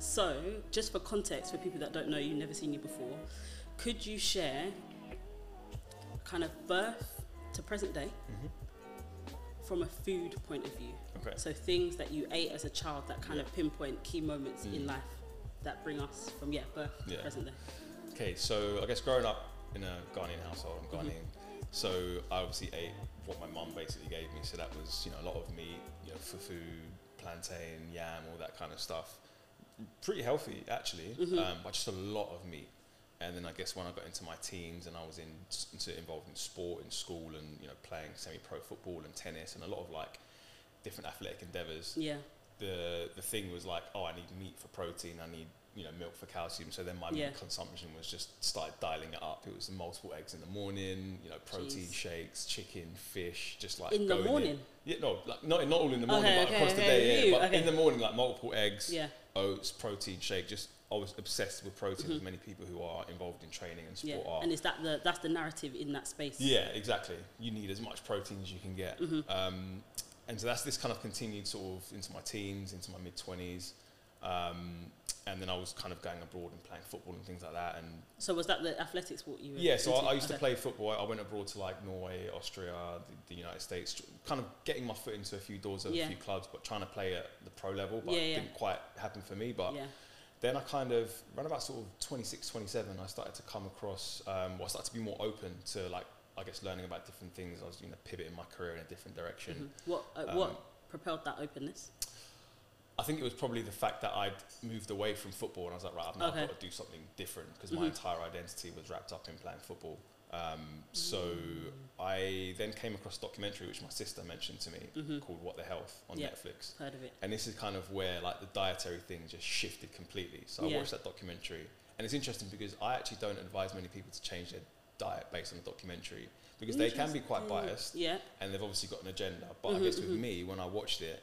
So, just for context, for people that don't know you've never seen you before, could you share kind of birth to present day from a food point of view? Okay. So, things that you ate as a child that kind of pinpoint key moments in life that bring us from yeah birth Yeah. to present day. Okay, so I guess growing up in a Ghanaian household, I'm Mm-hmm. Ghanaian. So I obviously ate what my mum basically gave me. So that was, you know, a lot of meat, you know, fufu, plantain, yam, all that kind of stuff. Pretty healthy actually, Mm-hmm. um, but just a lot of meat. And then I guess when I got into my teens and I was in, into involved in sport in school and you know playing semi-pro football and tennis and a lot of like different athletic endeavors, Yeah. the the thing was like, oh, I need meat for protein, I need you know milk for calcium. So then my Yeah. meat consumption was just started dialing it up. It was multiple eggs in the morning, you know, protein Jeez. shakes, chicken, fish, just like In the morning? Yeah, no, like not not all in the morning, Okay, but okay, across the day. Yeah, but okay. in the morning, like multiple eggs, Yeah. oats, protein shake. Just I was obsessed with protein, as many people who are involved in training and Mm-hmm. Yeah. sport are. And is that the that's the narrative in that space? Yeah, exactly. You need as much protein as you can get. Mm-hmm. Um, and so that's this kind of continued sort of into my teens, into my mid 20s. Um, and then I was kind of going abroad and playing football and things like that. And So was that the athletics what you were yeah, so? I, I used to play football. I went abroad to like Norway, Austria, the, the United States, kind of getting my foot into a few doors of Yeah. a few clubs, but trying to play at the pro level. But Yeah, it yeah. didn't quite happen for me. But Yeah. then I kind of, around about sort of 26, 27, I started to come across, um, well, I started to be more open to like, I guess, learning about different things. I was, you know, pivoting my career in a different direction. Mhm. What uh, Um, what propelled that openness? I think it was probably the fact that I'd moved away from football and I was like, right, I've now Okay. got to do something different because my Mhm. entire identity was wrapped up in playing football. Um, so Mm. I then came across a documentary which my sister mentioned to me Mhm. called What the Health on Yeah. Netflix. Heard of it? And this is kind of where like the dietary thing just shifted completely. So I watched that documentary and it's interesting because I actually don't advise many people to change their diet based on the documentary because they can be quite biased Yeah. and they've obviously got an agenda. But Mhm, I guess with mhm. me, when I watched it,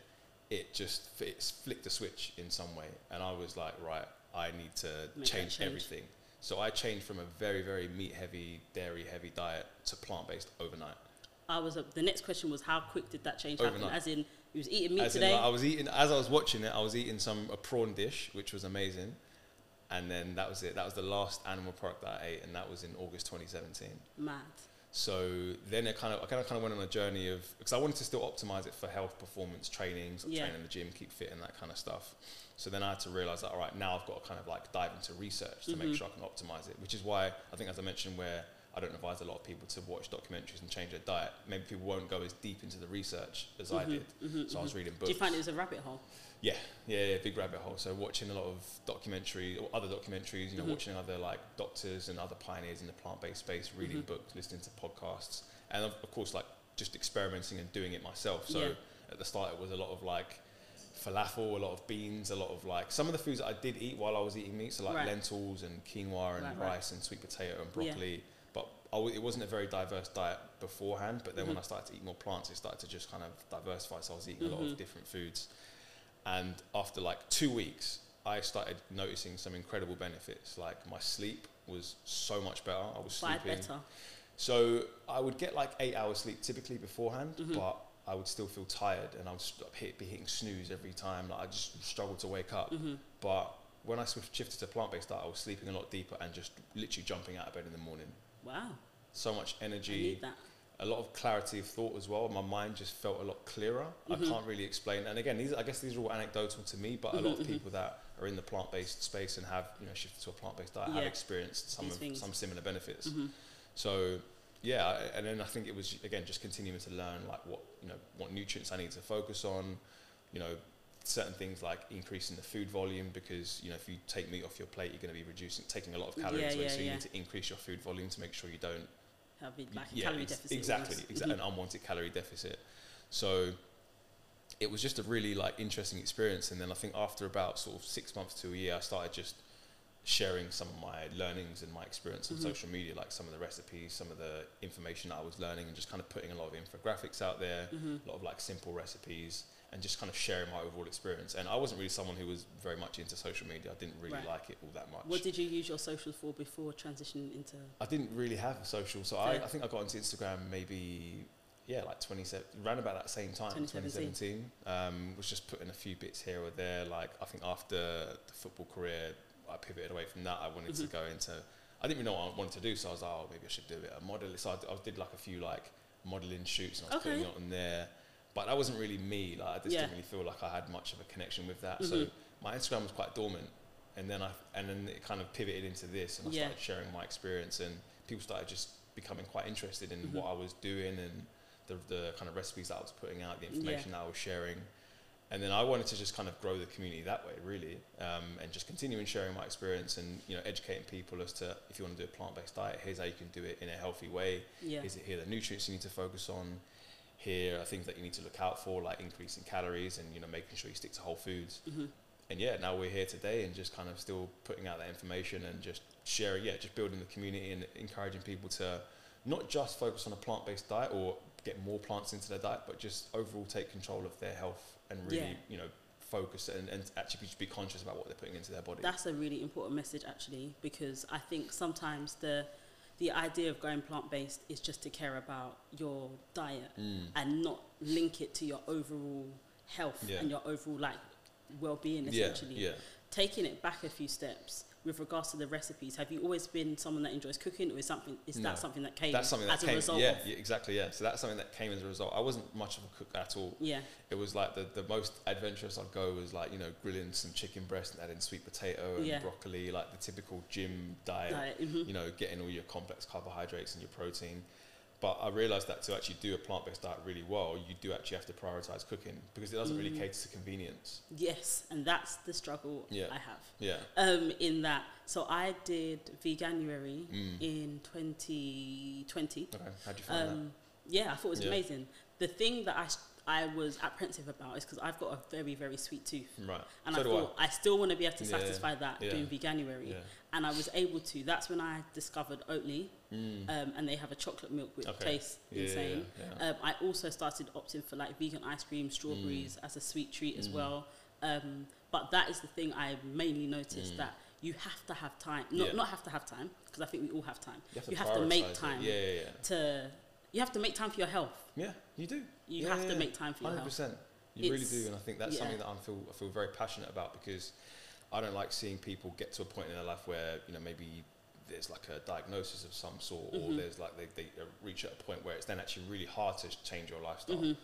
it just it flicked a switch in some way, and I was like, right, I need to change, change. everything. So I changed from a very very meat heavy, dairy heavy diet to plant based overnight. I was. Uh, the next question was how quick did that change happen? As in, you was eating meat As in, today. like, I was eating as I was watching it, I was eating some a prawn dish, which was amazing. And then that was it. That was the last animal product that I ate, and that was in August 2017. Mad. So then it kind of, I kind of, kind of went on a journey of because I wanted to still optimize it for health, performance, trainings training, Yeah. train in the gym, keep fit, and that kind of stuff. So then I had to realize that all right, now I've got to kind of like dive into research to make Mhm. sure I can optimize it. Which is why I think, as I mentioned, where I don't advise a lot of people to watch documentaries and change their diet. Maybe people won't go as deep into the research as I Mhm, did. mhm, So I was reading books. Do you find it was a rabbit hole? Yeah, yeah, yeah, big rabbit hole. So watching a lot of documentaries or other documentaries, you know, Mhm. watching other like doctors and other pioneers in the plant-based space, reading Mhm. books, listening to podcasts, and of, of course, like just experimenting and doing it myself. So Yeah. at the start, it was a lot of like falafel, a lot of beans, a lot of like some of the foods that I did eat while I was eating meat, so like Right. lentils and quinoa and Right, right. rice and sweet potato and Yeah. broccoli. But I w- it wasn't a very diverse diet beforehand. But then when Mhm. I started to eat more plants, it started to just kind of diversify. So I was eating a lot of different foods. And after like two weeks, I started noticing some incredible benefits. Like my sleep was so much better. I was Five sleeping. better. So I would get like eight hours sleep typically beforehand, Mhm. but I would still feel tired and I would st- hit, be hitting snooze every time. Like I just struggled to wake up. hmm But when I shifted to plant based diet, I was sleeping a lot deeper and just literally jumping out of bed in the morning. Wow. So much I energy, need that. A lot of clarity of thought as well. My mind just felt a lot clearer. Mhm. I can't really explain. And again, these I guess these are all anecdotal to me, but a lot of mhm. people that are in the plant based space and have you know shifted to a plant based diet have experienced some of some similar benefits. hmm So yeah, I- and then I think it was again just continuing to learn like what you know what nutrients I need to focus on, you know certain things like increasing the food volume because you know if you take meat off your plate you're going to be reducing taking a lot of calories Yeah, away yeah, so you yeah. need to increase your food volume to make sure you don't Like a yeah, calorie deficit. exactly exactly an unwanted calorie deficit so it was just a really like interesting experience and then I think after about sort of six months to a year I started just sharing some of my learnings and my experience on Mhm. social media like some of the recipes some of the information that I was learning and just kind of putting a lot of infographics out there Mhm. a lot of like simple recipes and just kind of sharing my overall experience and I wasn't really someone who was very much into social media I didn't really Right. like it all that much What did you use your social for before transitioning into? I didn't really have a social, so I, I think I got into Instagram maybe yeah, like 27, around about that same time, 2017. 2017. Um, was just putting a few bits here or there. Like I think after the football career, I pivoted away from that. I wanted to Mhm. go into. I didn't even know what I wanted to do, so I was like, oh, maybe I should do a bit of modeling. So I, d- I did like a few like modeling shoots, and I was Okay. putting it on there. But that wasn't really me. Like I just Yeah. didn't really feel like I had much of a connection with that. So Mhm. my Instagram was quite dormant, and then I and then it kind of pivoted into this, and I Yeah. started sharing my experience, and people started just becoming quite interested in Mhm. what I was doing and the the kind of recipes that I was putting out, the information that I was sharing, and then I wanted to just kind of grow the community that way, really, um, and just continuing sharing my experience and you know educating people as to if you want to do a plant based diet, here's how you can do it in a healthy way. Yeah. Is it here the nutrients you need to focus on? Here are things that you need to look out for, like increasing calories and you know making sure you stick to whole foods. hmm And yeah, now we're here today and just kind of still putting out that information and just sharing, yeah, just building the community and encouraging people to not just focus on a plant based diet or get more plants into their diet, but just overall take control of their health and really, Yeah. you know, focus and, and actually be conscious about what they're putting into their body. That's a really important message actually because I think sometimes the the idea of going plant based is just to care about your diet Mm. and not link it to your overall health Yeah. and your overall like well being Yeah, essentially. yeah. Taking it back a few steps with regards to the recipes, have you always been someone that enjoys cooking or is something is No. that something that came That's something that as a came, result yeah, yeah, exactly, yeah. So that's something that came as a result. I wasn't much of a cook at all. yeah. It was like the, the most adventurous I'd go was like, you know, grilling some chicken breast and adding sweet potato and Yeah. broccoli, like the typical gym diet. Diet, mhm. you know, getting all your complex carbohydrates and your protein. But I realized that to actually do a plant based diet really well, you do actually have to prioritize cooking because it doesn't really Mm. cater to convenience. Yes, and that's the struggle Yeah. I have. Yeah. Um, in that, so I did veganuary Mm. in 2020. Okay. How'd you find Um, yeah, I thought it was Yeah. amazing. The thing that I, I was apprehensive about is because I've got a very, very sweet tooth. Right. And so I thought I. still want to be able to Yeah, satisfy that yeah. doing veganuary. Yeah. And I was able to. That's when I discovered Oatly. Mm. Um, and they have a chocolate milk which Okay. tastes insane. Um, I also started opting for like vegan ice cream, strawberries as a sweet treat as Mm. well. Um, but that is the thing I mainly noticed Mm. that you have to have time. Not not have to have time because I think we all have time. You have to, you have to make time. Yeah, yeah, yeah. To you have to make time for your health. Yeah, you do. You Yeah, have to make time for your Hundred health. percent. You really do, and I think that's yeah. something that I feel I feel very passionate about because I don't like seeing people get to a point in their life where you know maybe there's like a diagnosis of some sort, or Mhm. there's like they, they reach at a point where it's then actually really hard to change your lifestyle. Mhm.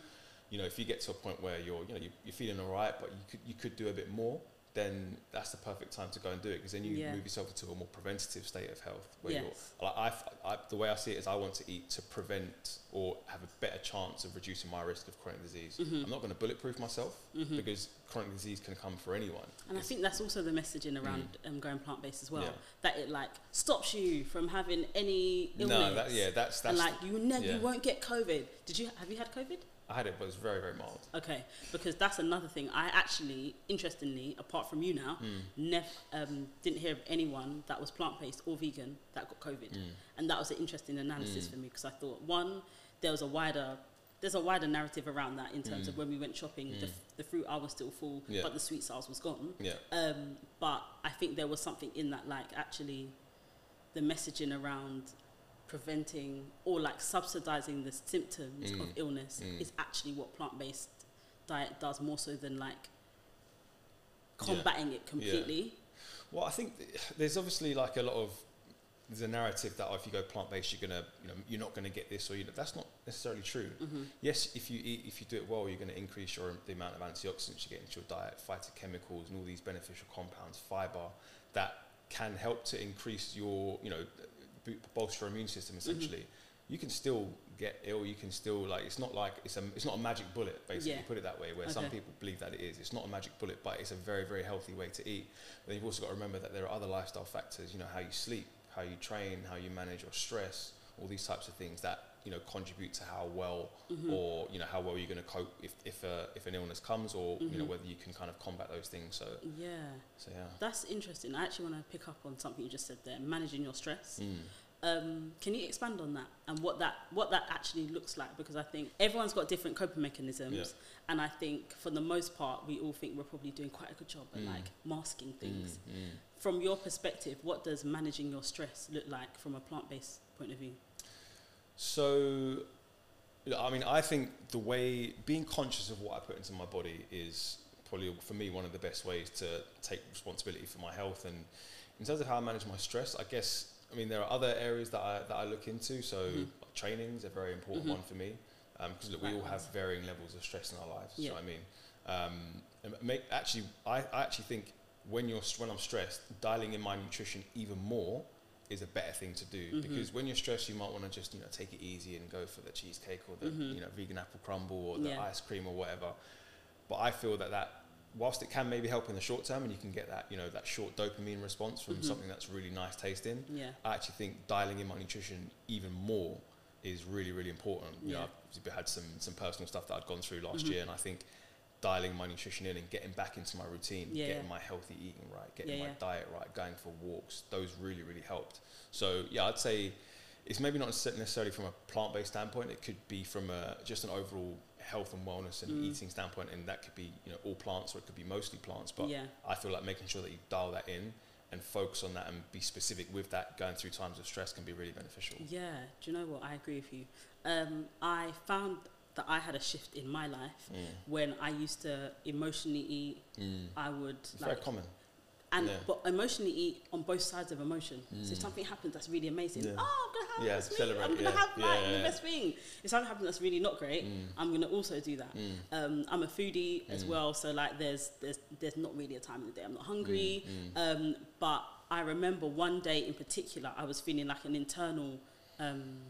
You know, if you get to a point where you're you know you, you're feeling alright, but you could you could do a bit more, then that's the perfect time to go and do it because then you Yeah. move yourself into a more preventative state of health where Yes. you're like I, I- the way I see it is I want to eat to prevent or have a better chance of reducing my risk of chronic disease. Mhm. I'm not going to bulletproof myself Mhm. because chronic disease can come for anyone. And I think that's also the messaging around um, going plant based as well. Yeah. That it like stops you from having any illness. no, that, yeah, that's and that's. like you ne- yeah. you won't get COVID. Did you have you had COVID? I had it, but it was very very mild. Okay, because that's another thing. I actually, interestingly, apart from you now, Mm. nev- um, didn't hear of anyone that was plant based or vegan that got COVID, Mm. and that was an interesting analysis Mm. for me because I thought one, there was a wider, there's a wider narrative around that in terms Mm. of when we went shopping, the, Mm. f- the fruit aisle was still full, Yeah. but the sweet sales was gone. Yeah, Um, but I think there was something in that, like actually, the messaging around preventing or like subsidizing the symptoms of Mm. illness Mm. is actually what plant-based diet does more so than like Yeah. combating it completely. Well, I think th- there's obviously like a lot of there's a narrative that oh, if you go plant based, you're gonna you know you're not gonna get this or you know, that's not necessarily true. hmm Yes, if you eat, if you do it well, you're going to increase your the amount of antioxidants you get into your diet, phytochemicals, and all these beneficial compounds, fiber that can help to increase your, you know, bolster your immune system. Mm-hmm. Essentially, you can still get ill. You can still like it's not like it's a it's not a magic bullet. Basically, Yeah. put it that way. Where some people believe that it is. It's not a magic bullet, but it's a very very healthy way to eat. But you've also got to remember that there are other lifestyle factors. You know, how you sleep, how you train, how you manage your stress, all these types of things that you know contribute to how well hmm or you know how well you're going to cope if if, uh, if an illness comes or you know Mhm. whether you can kind of combat those things so Yeah, so yeah that's interesting. I actually want to pick up on something you just said there, managing your stress. mm. Um, can you expand on that and what that what that actually looks like? Because I think everyone's got different coping mechanisms, Yeah. and I think for the most part, we all think we're probably doing quite a good job at Mm. like masking things. Mm, mm. From your perspective, what does managing your stress look like from a plant based point of view? so I mean, I think the way being conscious of what I put into my body is probably for me one of the best ways to take responsibility for my health. And in terms of how I manage my stress, I guess I mean there are other areas that I that I look into. So Mhm. training is a very important Mhm. one for me because look, we all have varying levels of stress in our lives. Yeah. what I mean, um, and make, actually, I, I actually think when you're when I'm stressed, dialing in my nutrition even more is a better thing to do Mhm. because when you're stressed, you might want to just you know take it easy and go for the cheesecake or the Mhm. you know vegan apple crumble or the Yeah. ice cream or whatever. But I feel that that whilst it can maybe help in the short term and you can get that you know that short dopamine response from Mhm. something that's really nice tasting, Yeah. I actually think dialing in my nutrition even more is really, really important. You know, I've had some some personal stuff that I'd gone through last Mhm. year, and I think dialing my nutrition in and getting back into my routine, Yeah, getting yeah. my healthy eating right, getting Yeah, my diet right, going for walks, those really, really helped. So yeah, I'd say it's maybe not necessarily from a plant-based standpoint. It could be from a, just an overall health and wellness and Mm. eating standpoint, and that could be you know all plants or it could be mostly plants. But yeah. I feel like making sure that you dial that in and focus on that and be specific with that going through times of stress can be really beneficial. Yeah. Do you know what? I agree with you. Um, I found that I had a shift in my life Mm. when I used to emotionally eat. Mm. I would It's like very common. and Yeah. but emotionally eat on both sides of emotion. So if Mm. something happens that's really amazing, Yeah. oh, I'm gonna have Yeah, this celebrate, I'm gonna yeah. have like Yeah, the best thing. If something happens that's really not great, Mm. I'm gonna also do that. Mm. Um, I'm a foodie as Mm. well, so like there's there's there's not really a time in the day I'm not hungry. Mm. Um, but I remember one day in particular, I was feeling like an internal. Um,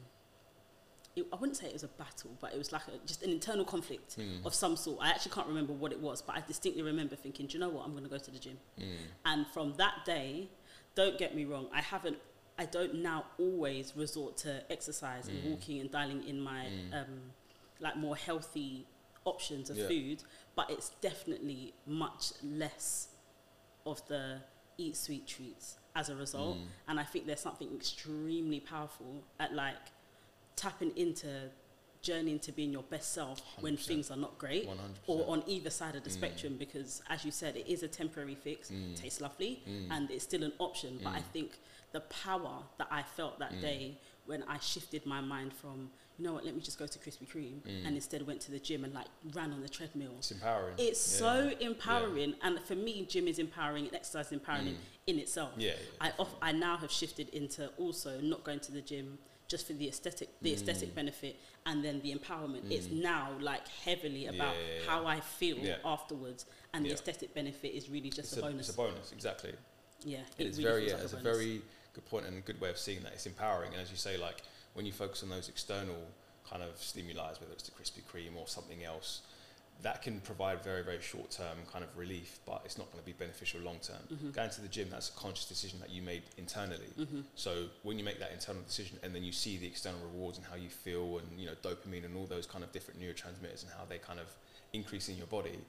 it, I wouldn't say it was a battle, but it was like a, just an internal conflict Mm. of some sort. I actually can't remember what it was, but I distinctly remember thinking, do you know what? I'm going to go to the gym. Mm. And from that day, don't get me wrong, I haven't, I don't now always resort to exercise and Mm. walking and dialing in my Mm. um, like more healthy options of Yeah. food, but it's definitely much less of the eat sweet treats as a result. Mm. And I think there's something extremely powerful at like tapping into journeying to being your best self when 100%. things are not great 100%. or on either side of the Mm. spectrum because as you said it is a temporary fix Mm. tastes lovely Mm. and it's still an option but i Mm. think the power that i felt that Mm. day when i shifted my mind from you know what let me just go to krispy kreme Mm. and instead went to the gym and like ran on the treadmill It's empowering. it's Yeah. so empowering and for me gym is empowering and exercise is empowering Mm. in itself Yeah. yeah I, off. I now have shifted into also not going to the gym just for the aesthetic the aesthetic Mm. benefit and then the empowerment it's Mm. now like heavily about Yeah, yeah, yeah. how I feel afterwards and the aesthetic benefit is really just it's a, bonus It's a bonus, exactly. yeah It is really very, yeah, like it's a bonus. very good point and a good way of seeing that. It's empowering, and as you say, like when you focus on those external kind of stimuli, whether it's the Krispy Kreme or something else, that can provide very, very short term kind of relief, but it's not going to be beneficial long term. Mhm. Going to the gym, that's a conscious decision that you made internally. Mhm. So when you make that internal decision and then you see the external rewards and how you feel and you know dopamine and all those kind of different neurotransmitters and how they kind of increase in your body,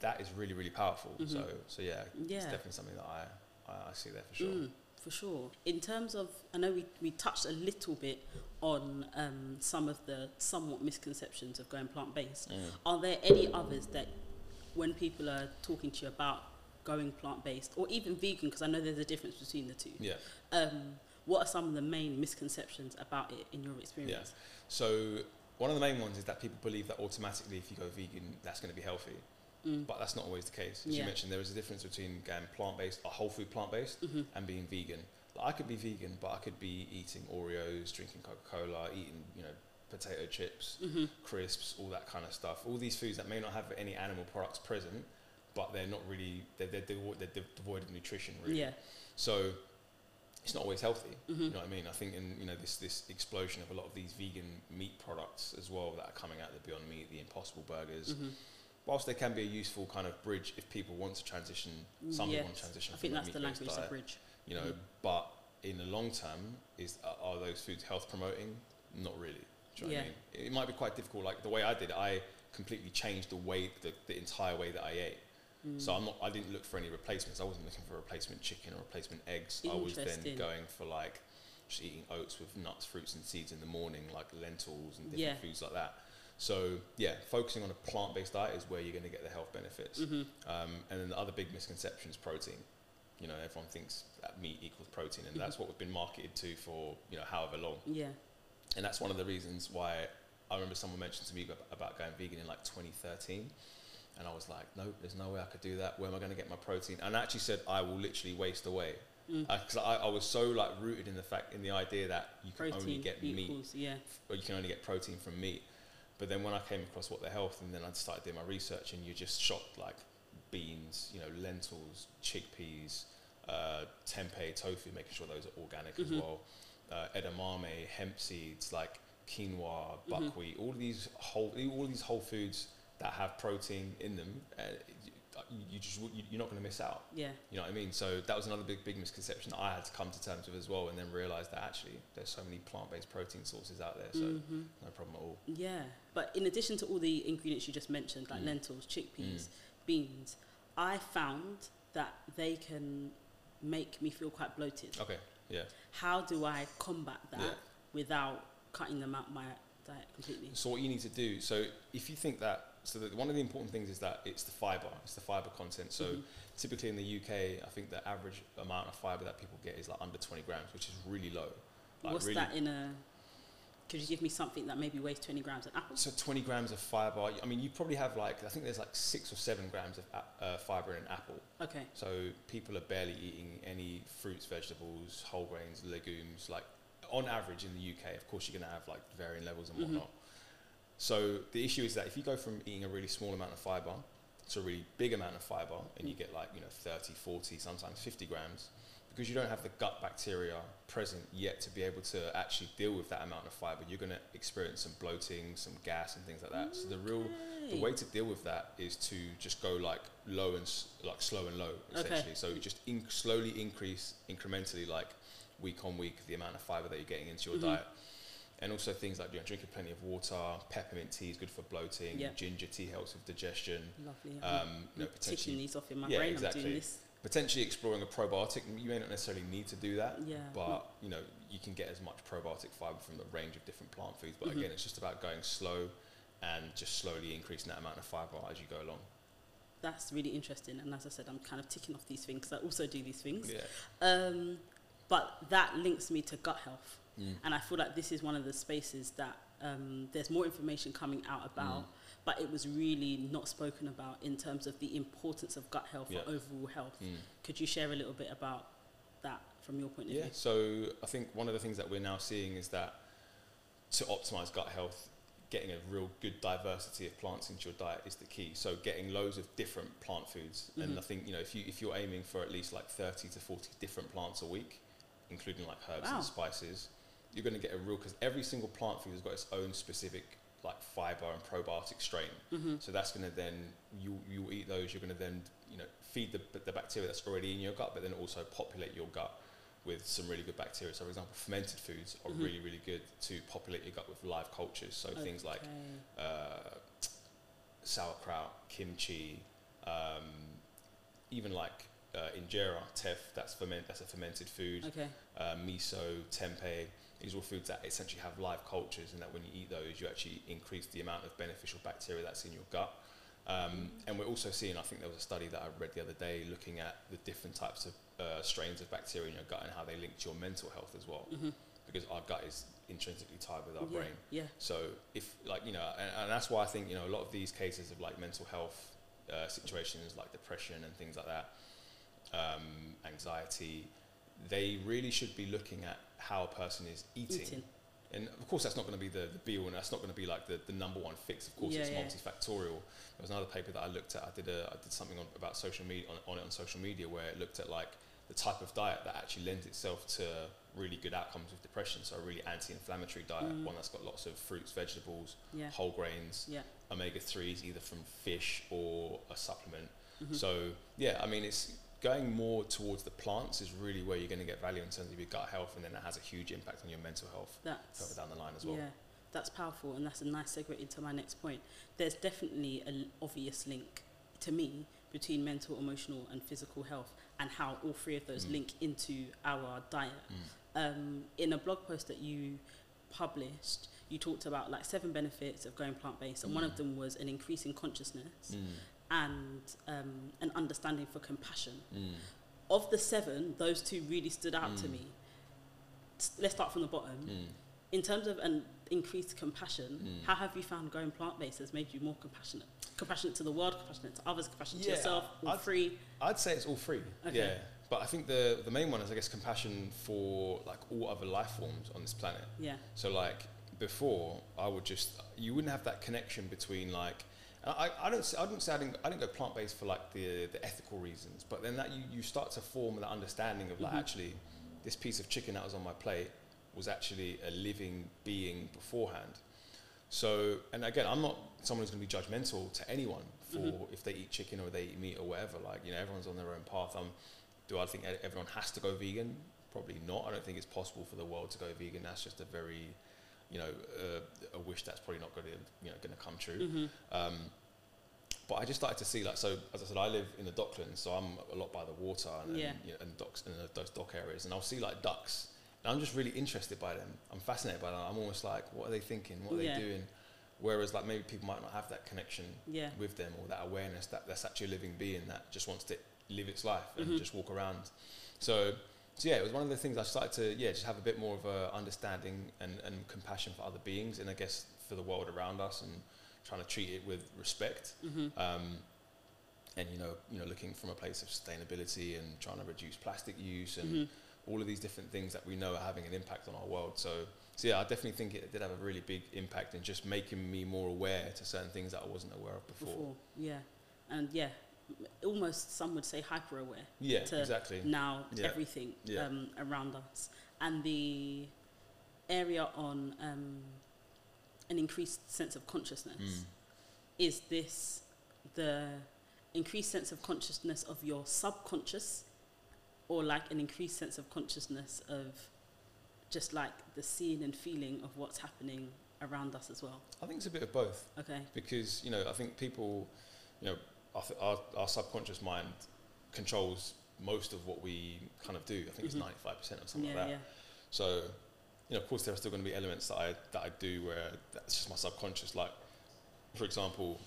that is really really powerful. Mhm. So so yeah, Yeah. it's definitely something that I I, I see there for sure. Mm, for sure. In terms of, I know we, we touched a little bit on um, some of the somewhat misconceptions of going plant based. Mm. Are there any others that, when people are talking to you about going plant based or even vegan, because I know there's a difference between the two, Yeah. um, what are some of the main misconceptions about it in your experience? Yeah. So one of the main ones is that people believe that automatically if you go vegan, that's going to be healthy. Mm. But that's not always the case. As you mentioned, there is a difference between going plant-based, a whole food plant-based, Mhm. and being vegan. Like, I could be vegan, but I could be eating Oreos, drinking Coca-Cola, eating you know potato chips, Mhm. crisps, all that kind of stuff. All these foods that may not have any animal products present, but they're not really they're they're, devo- they're dev- devoid of nutrition. Really. Yeah. So it's not always healthy. Mhm. You know what I mean? I think in you know this this explosion of a lot of these vegan meat products as well that are coming out, the Beyond Meat, the Impossible Burgers. Mhm. Whilst they can be a useful kind of bridge if people want to transition, some people want to transition I from think that's the meat-based language, diet, bridge. you know. Mhm. But in the long term, is are, are those foods health promoting? Not really. Do you know what I Yeah. mean? It might be quite difficult. Like the way I did, it, I completely changed the way the, the entire way that I ate. Mm. So I'm not. I didn't look for any replacements. I wasn't looking for replacement chicken or replacement eggs. I was then going for like just eating oats with nuts, fruits, and seeds in the morning, like lentils and different Yeah. foods like that. So yeah, focusing on a plant-based diet is where you're going to get the health benefits. Mhm. Um, and then the other big misconception is protein. You know, everyone thinks that meat equals protein, and Mhm. that's what we've been marketed to for you know however long. Yeah. And that's one of the reasons why I remember someone mentioned to me about going vegan in like 2013. And I was like, no, there's no way I could do that. Where am I going to get my protein? And I actually said, I will literally waste away. Mm. Because I, I was so like rooted in the fact, in the idea that you can Protein only get meat yeah. or you can only get protein from meat. But then when I came across What the Health, and then I started doing my research, and you're just shocked like beans, you know, lentils, chickpeas, uh, tempeh, tofu, making sure those are organic as Mhm. well, uh, edamame, hemp seeds, like quinoa, Mhm. buckwheat, all of these whole, all these whole foods that have protein in them. Uh, you, just you- you're not going to miss out. Yeah. You know what I mean? So that was another big, big misconception that I had to come to terms with as well, and then realize that actually there's so many plant-based protein sources out there, so Mhm. no problem at all. Yeah, but in addition to all the ingredients you just mentioned, like Mm. lentils, chickpeas, beans, I found that they can make me feel quite bloated. Okay, yeah. How do I combat that Yeah. without cutting them out my diet completely? So what you need to do, so if you think that, so that one of the important things is that it's the fiber, it's the fiber content. So Mhm. typically in the UK, I think the average amount of fiber that people get is like under 20 grams, which is really low. Like What's really, that in a? Could you give me something that maybe weighs twenty grams? An apple? So 20 grams of fiber. I mean, you probably have like I think there's like six or seven grams of a- uh, fiber in an apple. Okay. So people are barely eating any fruits, vegetables, whole grains, legumes. Like on average in the UK, of course, you're going to have like varying levels and Mhm. whatnot. So the issue is that if you go from eating a really small amount of fiber to a really big amount of fiber, and you get like you know 30, 40, sometimes 50 grams, because you don't have the gut bacteria present yet to be able to actually deal with that amount of fiber, you're going to experience some bloating, some gas, and things like that. So the real the way to deal with that is to just go like low and s- like slow and low Okay. essentially. So you just in- slowly increase incrementally like week on week the amount of fiber that you're getting into your Mhm. diet. And also things like you know, drinking plenty of water, peppermint tea is good for bloating, Yeah. ginger tea helps with digestion. Lovely. Um, you know, ticking potentially these off in my Yeah, brain. I'm exactly. doing this. potentially exploring a probiotic. You may not necessarily need to do that, Yeah. but you know you can get as much probiotic fiber from the range of different plant foods. But Mhm. again, it's just about going slow and just slowly increasing that amount of fiber as you go along. That's really interesting. And as I said, I'm kind of ticking off these things 'cause I also do these things. Yeah. Um, but that links me to gut health. Mm. And I feel like this is one of the spaces that um, there's more information coming out about, Mm. but it was really not spoken about in terms of the importance of gut health Yeah. for overall health. Mm. Could you share a little bit about that from your point of Yeah, view? Yeah, so I think one of the things that we're now seeing is that to optimize gut health, getting a real good diversity of plants into your diet is the key. So getting loads of different plant foods, and Mhm. I think you know if you if you're aiming for at least like thirty to forty different plants a week, including like herbs Wow. and spices, you're going to get a real because every single plant food has got its own specific like fiber and probiotic strain. hmm So that's going to then you you eat those. You're going to then you know feed the the bacteria that's already in your gut, but then also populate your gut with some really good bacteria. So, for example, fermented foods are Mhm. really really good to populate your gut with live cultures. So things like uh, sauerkraut, kimchi, um, even like uh, injera, teff. That's ferment. That's a fermented food. Okay. Uh, miso, tempeh. These are all foods that essentially have live cultures, and that when you eat those, you actually increase the amount of beneficial bacteria that's in your gut. Um, and we're also seeing, I think there was a study that I read the other day looking at the different types of uh, strains of bacteria in your gut and how they link to your mental health as well. hmm Because our gut is intrinsically tied with our yeah. brain. Yeah. So if like you know, and, and that's why I think you know a lot of these cases of like mental health uh, situations like depression and things like that, um, anxiety, they really should be looking at how a person is eating. Eating. And of course, that's not going to be the, the be all, and that's not going to be like the, the number one fix. Of course, Yeah, it's yeah. multifactorial. There was another paper that I looked at. I did a I did something on, about social media on, on it on social media where it looked at like the type of diet that actually lends itself to really good outcomes with depression. So a really anti-inflammatory diet, Mm. one that's got lots of fruits, vegetables, Yeah. whole grains, Yeah. omega threes, either from fish or a supplement. Mhm. So yeah, I mean, it's going more towards the plants is really where you're going to get value in terms of your gut health, and then that has a huge impact on your mental health That's further down the line as well. Yeah, that's powerful, and that's a nice segue into my next point. There's definitely an obvious link to me between mental, emotional, and physical health, and how all three of those Mm. link into our diet. Mm. Um, in a blog post that you published, you talked about like seven benefits of going plant based, and one of Mm. them was an increase in consciousness Mm. And um, an understanding for compassion. Mm. Of the seven, those two really stood out to Mm. me. S- Let's start from the bottom Mm. in terms of an increased compassion, Mm. how have you found going plant based has made you more compassionate? Compassionate to the world, compassionate to others, compassionate Yeah, to yourself, all I'd- free. I'd say it's all free. Okay. Yeah. But I think the the main one is I guess compassion for like all other life forms on this planet. Yeah. So like before, I would just you wouldn't have that connection between like. I, I don't. I didn't say I didn't. I didn't go plant based for like the the ethical reasons, but then that you, you start to form that understanding of like Mhm. actually, this piece of chicken that was on my plate was actually a living being beforehand. So and again, I'm not someone who's going to be judgmental to anyone for Mhm. if they eat chicken or they eat meat or whatever. Like you know, everyone's on their own path. Um, do I think everyone has to go vegan? Probably not. I don't think it's possible for the world to go vegan. That's just a very, you know, uh, a wish that's probably not going to, you know, going to come true. hmm Um, but I just started to see, like, so as I said, I live in the Docklands, so I'm a lot by the water and, Yeah. and, you know, and docks and those dock areas, and I'll see like ducks, and I'm just really interested by them. I'm fascinated by them. I'm almost like, what are they thinking? What are Yeah. they doing? Whereas, like, maybe people might not have that connection Yeah. with them or that awareness that that's actually a living being that just wants to live its life and Mhm. just walk around. So, so yeah, it was one of the things I started to yeah just have a bit more of a understanding and, and compassion for other beings and I guess for the world around us and trying to treat it with respect. hmm Um, and you know, you know, looking from a place of sustainability and trying to reduce plastic use and hmm all of these different things that we know are having an impact on our world. So, so yeah, I definitely think it did have a really big impact in just making me more aware to certain things that I wasn't aware of before. Before. Yeah. And yeah, almost some would say hyper aware. Yeah, exactly. now Yeah. everything Yeah. um, around us and the area on um, an increased sense of consciousness Mm. is this the increased sense of consciousness of your subconscious or like an increased sense of consciousness of just like the seeing and feeling of what's happening around us as well I think it's a bit of both okay because you know I think people, you know, our, our, our subconscious mind controls most of what we kind of do. I think Mhm. it's ninety five percent or something yeah like that. yeah So, you know, of course, there are still going to be elements that I that I do where that's just my subconscious. Like, for example,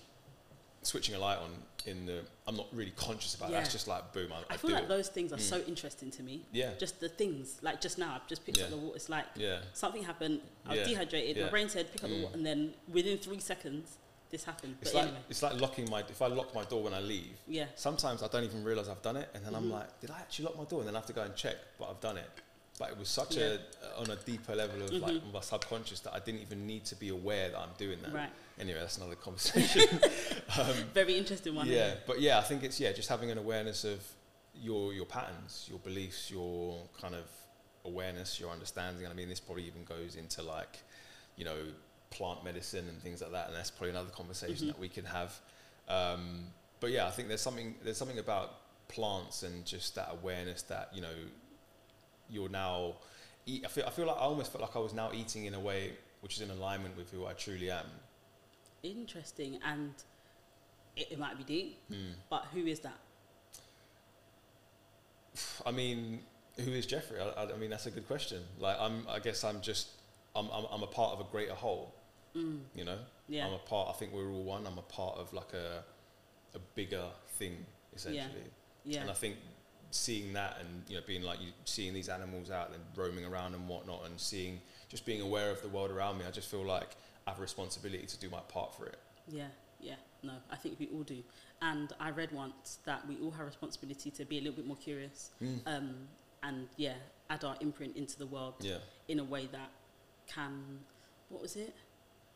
switching a light on in the I'm not really conscious about. it. That's just like boom, I, I, i feel like it. those things are Mm. so interesting to me yeah, just the things like just now i've just picked up the water it's like yeah, something happened i was Yeah. dehydrated my brain said pick up the Mm. water and then within three seconds this happened it's but like anyway it's like locking my. If I lock my door when I leave, yeah sometimes I don't even realize I've done it, and then Mhm. I'm like, did I actually lock my door? And then I have to go and check, but I've done it. But it was such Yeah. a on a deeper level of like Mhm. my subconscious that I didn't even need to be aware that I'm doing that. right Anyway, that's another conversation. um, very interesting one yeah, but yeah, I think it's yeah, just having an awareness of your your patterns, your beliefs, your kind of awareness, your understanding. And I mean, this probably even goes into like, you know, plant medicine and things like that. And that's probably another conversation Mhm. that we can have. Um, but yeah, I think there's something there's something about plants and just that awareness that you know you're now. Eat, I feel I feel like I almost felt like I was now eating in a way which is in alignment with who I truly am. interesting and it, it might be deep Mm. but who is that I mean, who is Jeffrey? I, I, I mean, that's a good question. Like, I'm, I guess I'm just, I'm, I'm, I'm a part of a greater whole. Mm. You know, yeah I'm a part. I think we're all one. I'm a part of like a, a bigger thing essentially. yeah yeah. And I think seeing that and you know being like you seeing these animals out and roaming around and whatnot and seeing just being aware of the world around me, I just feel like I have a responsibility to do my part for it. Yeah, yeah, no, I think we all do. And I read once that we all have a responsibility to be a little bit more curious, um, and yeah, add our imprint into the world Yeah. in a way that can, what was it?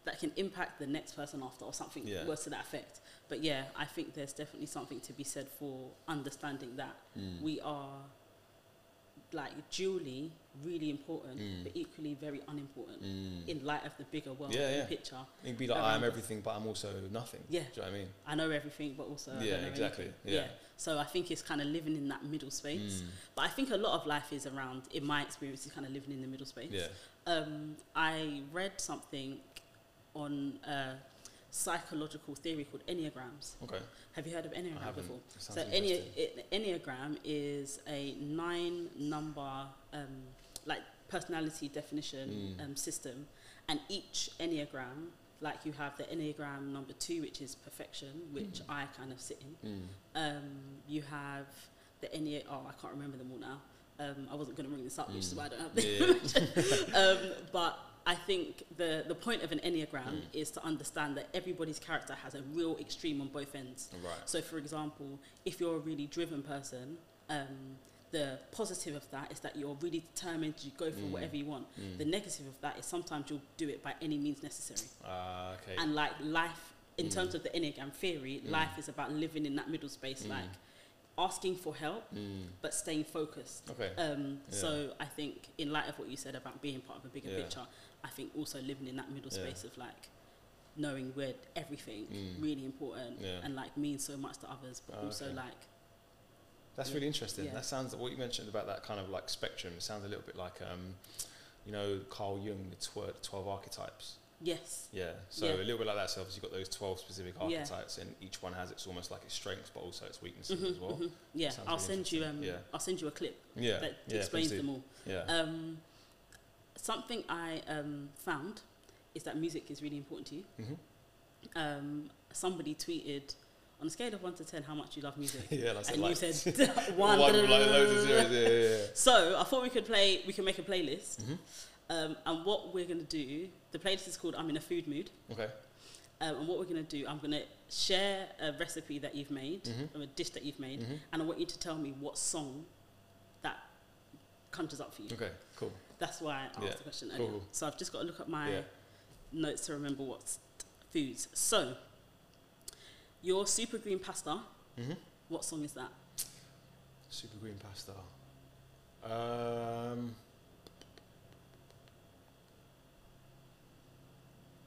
That can impact the next person after, or something Yeah. worse to that effect. But yeah, I think there's definitely something to be said for understanding that Mm. we are like dually really important, Mm. but equally very unimportant Mm. in light of the bigger world Yeah, yeah. picture. It'd be like I am everything, but I'm also nothing. Yeah. Do you know what I mean? I know everything, but also I Yeah, don't know exactly, anything. yeah. So I think it's kind of living in that middle space. Mm. But I think a lot of life is around, in my experience, is kind of living in the middle space. Yeah. Um, I read something on a psychological theory called enneagrams. Okay. Have you heard of enneagram before? So enne- enneagram is a nine number um, like personality definition Mm. um, system, and each enneagram, like you have the enneagram number two, which is perfection, which I kind of sit in. Mm. Um, you have the ennea. Oh, I can't remember them all now. Um, I wasn't going to bring this up, which is Mm. why I don't have them. um, but I think the the point of an enneagram Mm. is to understand that everybody's character has a real extreme on both ends. Right. So, for example, if you're a really driven person, um, the positive of that is that you're really determined to go for Mm. whatever you want. Mm. The negative of that is sometimes you'll do it by any means necessary. Ah, okay. And like life, in Mm. terms of the enneagram theory, Mm. life is about living in that middle space, Mm. like asking for help Mm. but staying focused. Okay. Um, Yeah. So I think, in light of what you said about being part of a bigger Yeah. picture, I think also living in that middle Yeah. space of like knowing where everything Mm. really important Yeah. and like means so much to others, but Oh, also okay. like That's Yeah. really interesting. Yeah. That sounds what you mentioned about that kind of like spectrum. It sounds a little bit like, um, you know, Carl Jung, the tw- twelve archetypes. yes, Yeah. So Yeah. a little bit like that. So obviously you've got those twelve specific Yeah. archetypes, and each one has its almost like its strengths, but also its weaknesses Mhm, as well. mhm. yeah. Sounds I'll really send you um. Yeah. I'll send you a clip Yeah. that yeah, explains them all. Yeah. Um, something I um, found is that music is really important to you. hmm Um, somebody tweeted on a scale of one to ten how much you love music, yeah. That's and like you said one. one like loads of zeros. Yeah, yeah, yeah. So I thought we could play. We can make a playlist. Mhm. Um, and what we're gonna do, the playlist is called "I'm in a food mood." Okay. Um, and what we're gonna do, I'm gonna share a recipe that you've made, Mhm. or a dish that you've made, Mhm. and I want you to tell me what song that conjures up for you. Okay. Cool. That's why I asked Yeah, the question cool. earlier. So I've just got to look at my Yeah. notes to remember what's foods. So your super green pasta. hmm What song is that? Super green pasta. Um,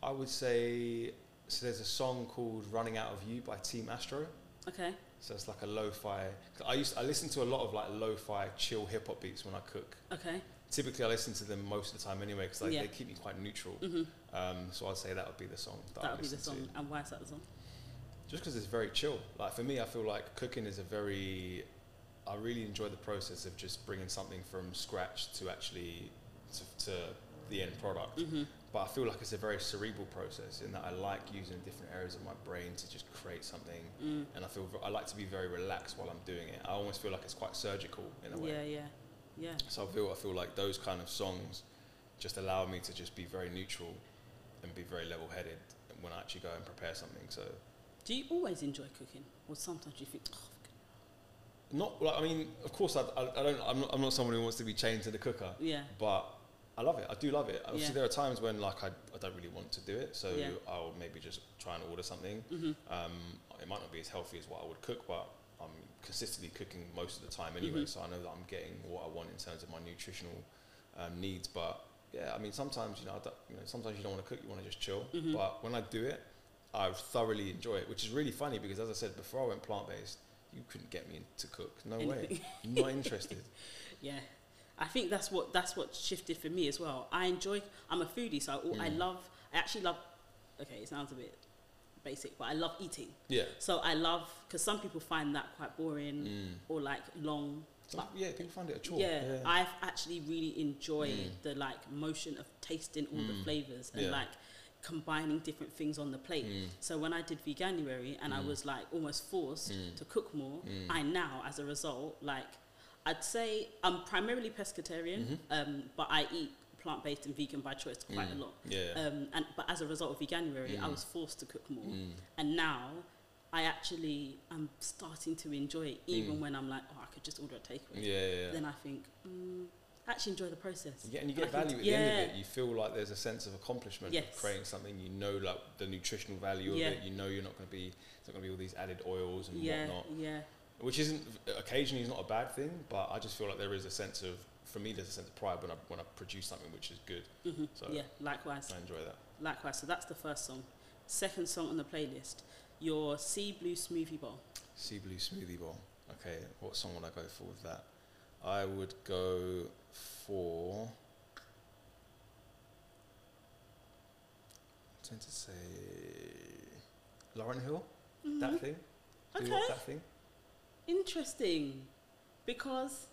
I would say so. There's a song called "Running Out of You" by Team Astro. Okay. So it's like a lo-fi. I used I listen to a lot of like lo-fi chill hip hop beats when I cook. Okay. Typically, I listen to them most of the time anyway because like, Yeah. they keep me quite neutral. Mhm. Um, so I'd say that would be the song that, That would be the song. to. And why is that the song? Just because it's very chill. Like for me, I feel like cooking is a very. I really enjoy the process of just bringing something from scratch to actually to, to the end product. Mhm. But I feel like it's a very cerebral process in that I like using different areas of my brain to just create something, Mm. and I feel I like to be very relaxed while I'm doing it. I almost feel like it's quite surgical in a way. Yeah, yeah, yeah. So I feel I feel like those kind of songs just allow me to just be very neutral and be very level-headed when I actually go and prepare something. So Do you always enjoy cooking, or sometimes you think, oh, not like I mean, of course I, I, I don't I'm not, I'm not someone who wants to be chained to the cooker, yeah, but I love it. I do love it. Obviously, Yeah. there are times when like I, I don't really want to do it, so Yeah. I'll maybe just try and order something. Mm-hmm. Um, it might not be as healthy as what I would cook, but consistently cooking most of the time anyway, Mhm. so I know that I'm getting what I want in terms of my nutritional um, needs. But yeah, I mean, sometimes you know, I you know, sometimes you don't want to cook, you want to just chill. Mhm. But when I do it, I thoroughly enjoy it, which is really funny because, as I said before, I went plant based. You couldn't get me to cook. No way. Not interested. yeah. I think that's what that's what shifted for me as well. I enjoy. I'm a foodie, so I, I Mm. love. I actually love. Okay, it sounds a bit basic, but I love eating. Yeah. So I love because some people find that quite boring Mm. or like long. Some- yeah, people find it a chore. Yeah, I've actually really enjoyed Mm. the like motion of tasting all the Mm. flavors and Yeah. like combining different things on the plate. Mm. So when I did veganuary and I Mm. was like almost forced Mm. to cook more, Mm. I now, as a result, like I'd say I'm primarily pescatarian, Mhm. um, but I eat plant-based and vegan by choice quite Mm. a lot. Yeah. Um, and but as a result of veganuary, I Mm. was forced to cook more, Mm. and now I actually am starting to enjoy it, even Mm. when I'm like, oh, I could just order a takeaway. Yeah, yeah, yeah. Then I think, mm, I actually enjoy the process. Yeah, and you get Like, value at the end of yeah. it. You feel like there's a sense of accomplishment Yes. of creating something. You know, like the nutritional value of it. You know, you're not going to be. It's not going to be all these added oils and whatnot. yeah, Which isn't occasionally is not a bad thing, but I just feel like there is a sense of. For me, there's a sense of pride when I when I produce something which is good. hmm So yeah. Likewise, I enjoy that. likewise. So that's the first song. Second song on the playlist, your Sea Blue Smoothie Bowl. Sea blue smoothie bowl. Okay, what song would I go for with that? I would go for. I tend to say Lauryn Hill. That thing. Do Okay. that thing. Interesting, because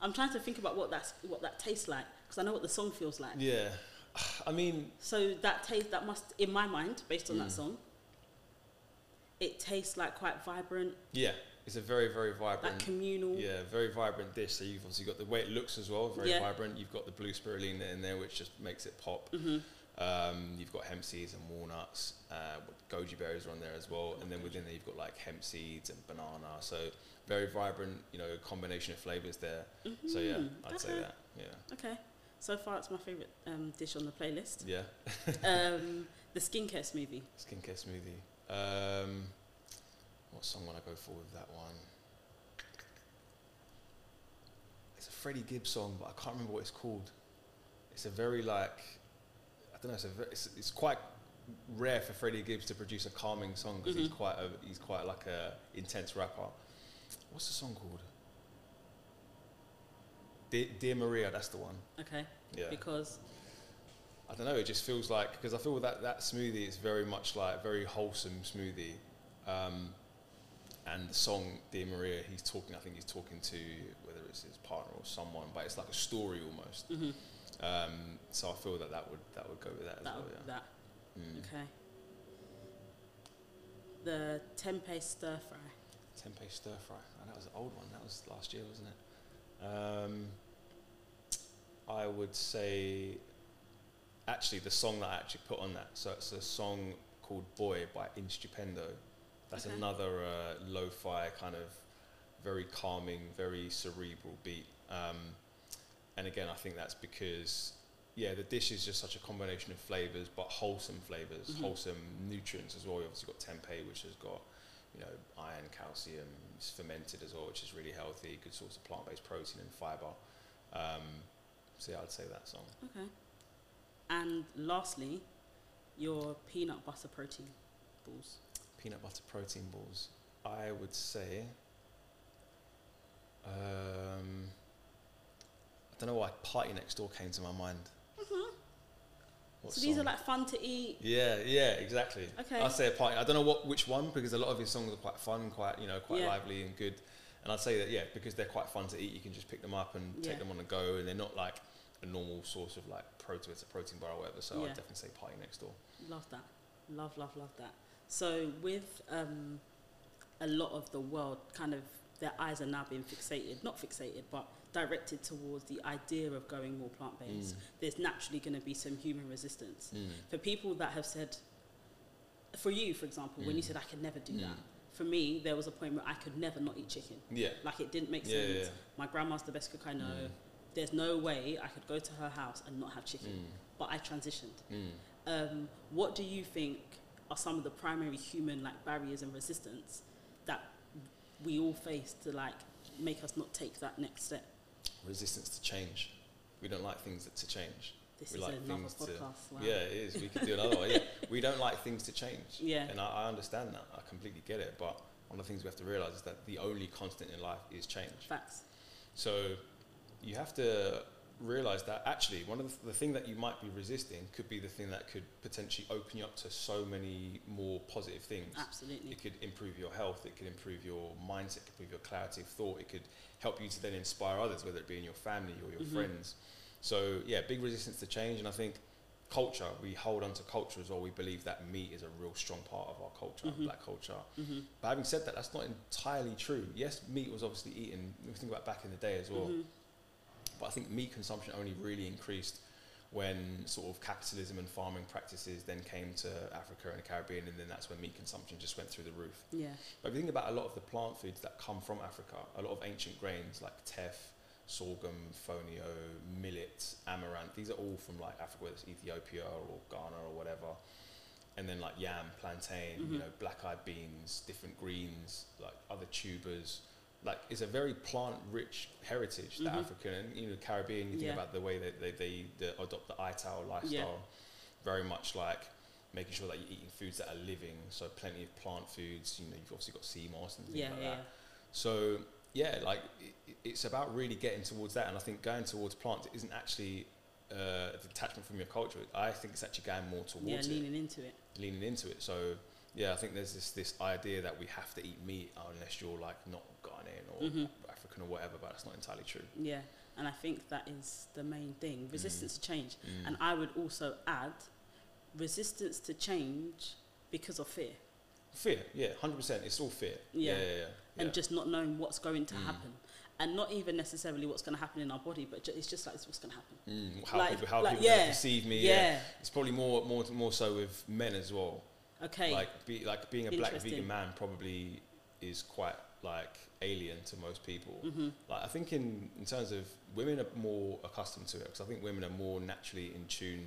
I'm trying to think about what that's what that tastes like because I know what the song feels like. Yeah, I mean, So that taste that must, in my mind, based on that Mm. song, it tastes like quite vibrant. yeah, It's a very very vibrant. That communal. Yeah, very vibrant dish. So you've obviously got the way it looks as well, very Yeah. vibrant. You've got the blue spirulina in there, which just makes it pop. hmm Um, you've got hemp seeds and walnuts. Uh, goji berries are on there as well, and then within there you've got like hemp seeds and banana. So very vibrant, you know, combination of flavors there. So yeah. I'd say that. Yeah, Okay. So far, it's my favorite um, dish on the playlist. yeah. um, the skincare smoothie. Skincare smoothie. Um, what song would I go for with that one? It's a Freddie Gibbs song, but I can't remember what it's called. It's a very like, I don't know. It's a very, it's, it's quite rare for Freddie Gibbs to produce a calming song because he's Mhm. quite a, he's quite like a intense rapper. What's the song called? Dear, Dear Maria, that's the one. Okay. Yeah. Because I don't know. It just feels like because I feel that that smoothie is very much like very wholesome smoothie, um, and the song "Dear Maria," he's talking. I think he's talking to whether it's his partner or someone, but it's like a story almost. mhm, Um, so I feel that that would that would go with that as that, well. Yeah. that. Mm. Okay. The tempeh stir fry. Tempeh stir fry. Oh, that was an old one. That was last year, wasn't it? Um, I would say, actually, the song that I actually put on that. So it's a song called "Boy" by Instupendo. That's Okay. another uh, lo-fi kind of very calming, very cerebral beat. Um, and again, I think that's because yeah, the dish is just such a combination of flavors, but wholesome flavors, Mhm. wholesome nutrients as well. You've obviously got tempeh, which has got you know iron, calcium, it's fermented as well, which is really healthy. Good source of plant-based protein and fiber. Um, so yeah, I'd say that song. Okay. And lastly, your peanut butter protein balls. Peanut butter protein balls. I would say. Um, I don't know why PartyNextDoor came to my mind. What so these are like fun to eat. Yeah, yeah, exactly. Okay. I'd say a party. I don't know what which one because a lot of his songs are quite fun, quite you know, quite Yeah. lively and good. And I'd say that yeah, because they're quite fun to eat, you can just pick them up and Yeah. take them on the go, and they're not like a normal source of like protein. It's a protein bar or whatever. So Yeah. I'd definitely say PartyNextDoor. Love that. Love, love, love that. So with um, a lot of the world, kind of their eyes are now being fixated, not fixated, but directed towards the idea of going more plant based. There's naturally going to be some human resistance. Mm. For people that have said, for you, for example, when you Mm. said I could never do Mm. that, for me, there was a point where I could never not eat chicken. Yeah. Like it didn't make Yeah, sense. yeah. My grandma's the best cook I know. Mm. There's no way I could go to her house and not have chicken. Mm. But I transitioned. Mm. Um, what do you think are some of the primary human like barriers and resistance that we all face to like make us not take that next step? Resistance to change. We don't like things that to change. This We is like another things to- podcast. Wow. Yeah, it is. We could do another one. Yeah, we don't like things to change. Yeah. and I, I understand that. I completely get it. But one of the things we have to realize is that the only constant in life is change. Facts. So you have to realize that actually one of the, the thing that you might be resisting could be the thing that could potentially open you up to so many more positive things. Absolutely. It could improve your health. It could improve your mindset. It could improve your clarity of thought. It could help you to then inspire others, whether it be in your family or your Mhm. friends. So yeah, big resistance to change, and I think culture. We hold on to culture as well. We believe that meat is a real strong part of our culture, Mhm. black culture. hmm But having said that, that's not entirely true. Yes, meat was obviously eaten. If you think about back in the day as well. But I think meat consumption only really increased when sort of capitalism and farming practices then came to Africa and the Caribbean, and then that's when meat consumption just went through the roof. Yeah. But if you think about a lot of the plant foods that come from Africa, a lot of ancient grains like teff, sorghum, fonio, millet, amaranth, these are all from like Africa, whether it's Ethiopia or Ghana or whatever. And then like yam, plantain, Mhm. you know, black-eyed beans, different greens, like other tubers. Like it's a very plant-rich heritage, the Mhm. African and you know Caribbean. You think Yeah. about the way that they, they, they adopt the ITAL lifestyle, very much like making sure that you're eating foods that are living. So plenty of plant foods. You know, you've obviously got sea moss and things Yeah. like Yeah. that. So yeah, like it, it's about really getting towards that, and I think going towards plants isn't actually uh, a detachment from your culture. I think it's actually going more towards Yeah. it, Leaning into it. leaning into it. So yeah, I think there's this this idea that we have to eat meat unless you're like not Mhm. African or whatever, but that's not entirely true. Yeah. And I think that is the main thing resistance to change. Mm. And I would also add resistance to change because of fear. Fear, yeah, hundred percent. It's all fear. Yeah. Yeah, yeah, yeah. and Yeah. just not knowing what's going to Mm. happen, and not even necessarily what's going to happen in our body, but ju- it's just like it's what's going to happen. Mm, how Like- people, how like, people yeah, perceive me. Yeah. Yeah. It's probably more, more, more so with men as well. Okay. Like, be, like being a black vegan man probably is quite like alien to most people. hmm Like, I think in, in terms of women are more accustomed to it because I think women are more naturally in tune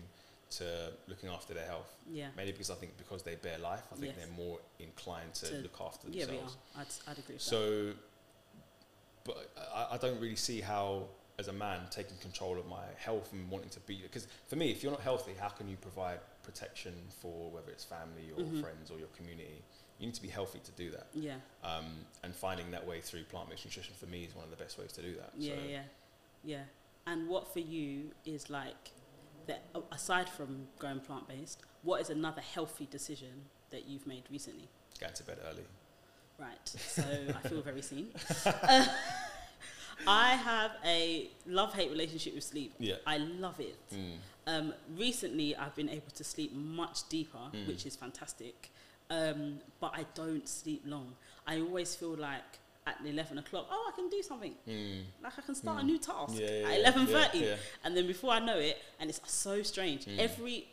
to looking after their health. Yeah. Mainly because I think because they bear life, I think Yes. they're more inclined to, To- look after themselves. Yeah, we are. I'd, I'd agree with that. So, but I, I don't really see how, as a man, taking control of my health and wanting to be, because for me, if you're not healthy, how can you provide protection for whether it's family or Mhm. friends or your community? You need to be healthy to do that. Yeah. Um, and finding that way through plant-based nutrition for me is one of the best ways to do that. Yeah, so, yeah, yeah. And what for you is like that? Aside from going plant based, what is another healthy decision that you've made recently? Going to bed early. Right. So I feel very seen. Uh, I have a love hate relationship with sleep. Yeah. I love it. Mm. Um, recently, I've been able to sleep much deeper, Mm. which is fantastic. Um, but I don't sleep long. I always feel like at 11 o'clock, oh, I can do something. Mm. Like I can start a Mm. new task Yeah, yeah, at yeah, 11.30. yeah. And then before I know it, and it's so strange, Mm. every,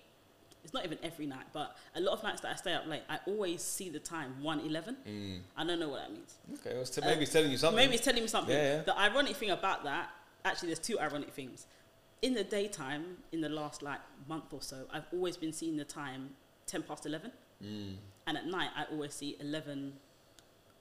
it's not even every night, but a lot of nights that I stay up late, I always see the time, 1.11. Mm. I don't know what that means. Okay, well, t- Uh, maybe it's telling you something. Maybe it's telling me something. The ironic thing about that, actually, there's two ironic things. In the daytime, in the last like month or so, I've always been seeing the time 10 past 11. And at night, I always see 11,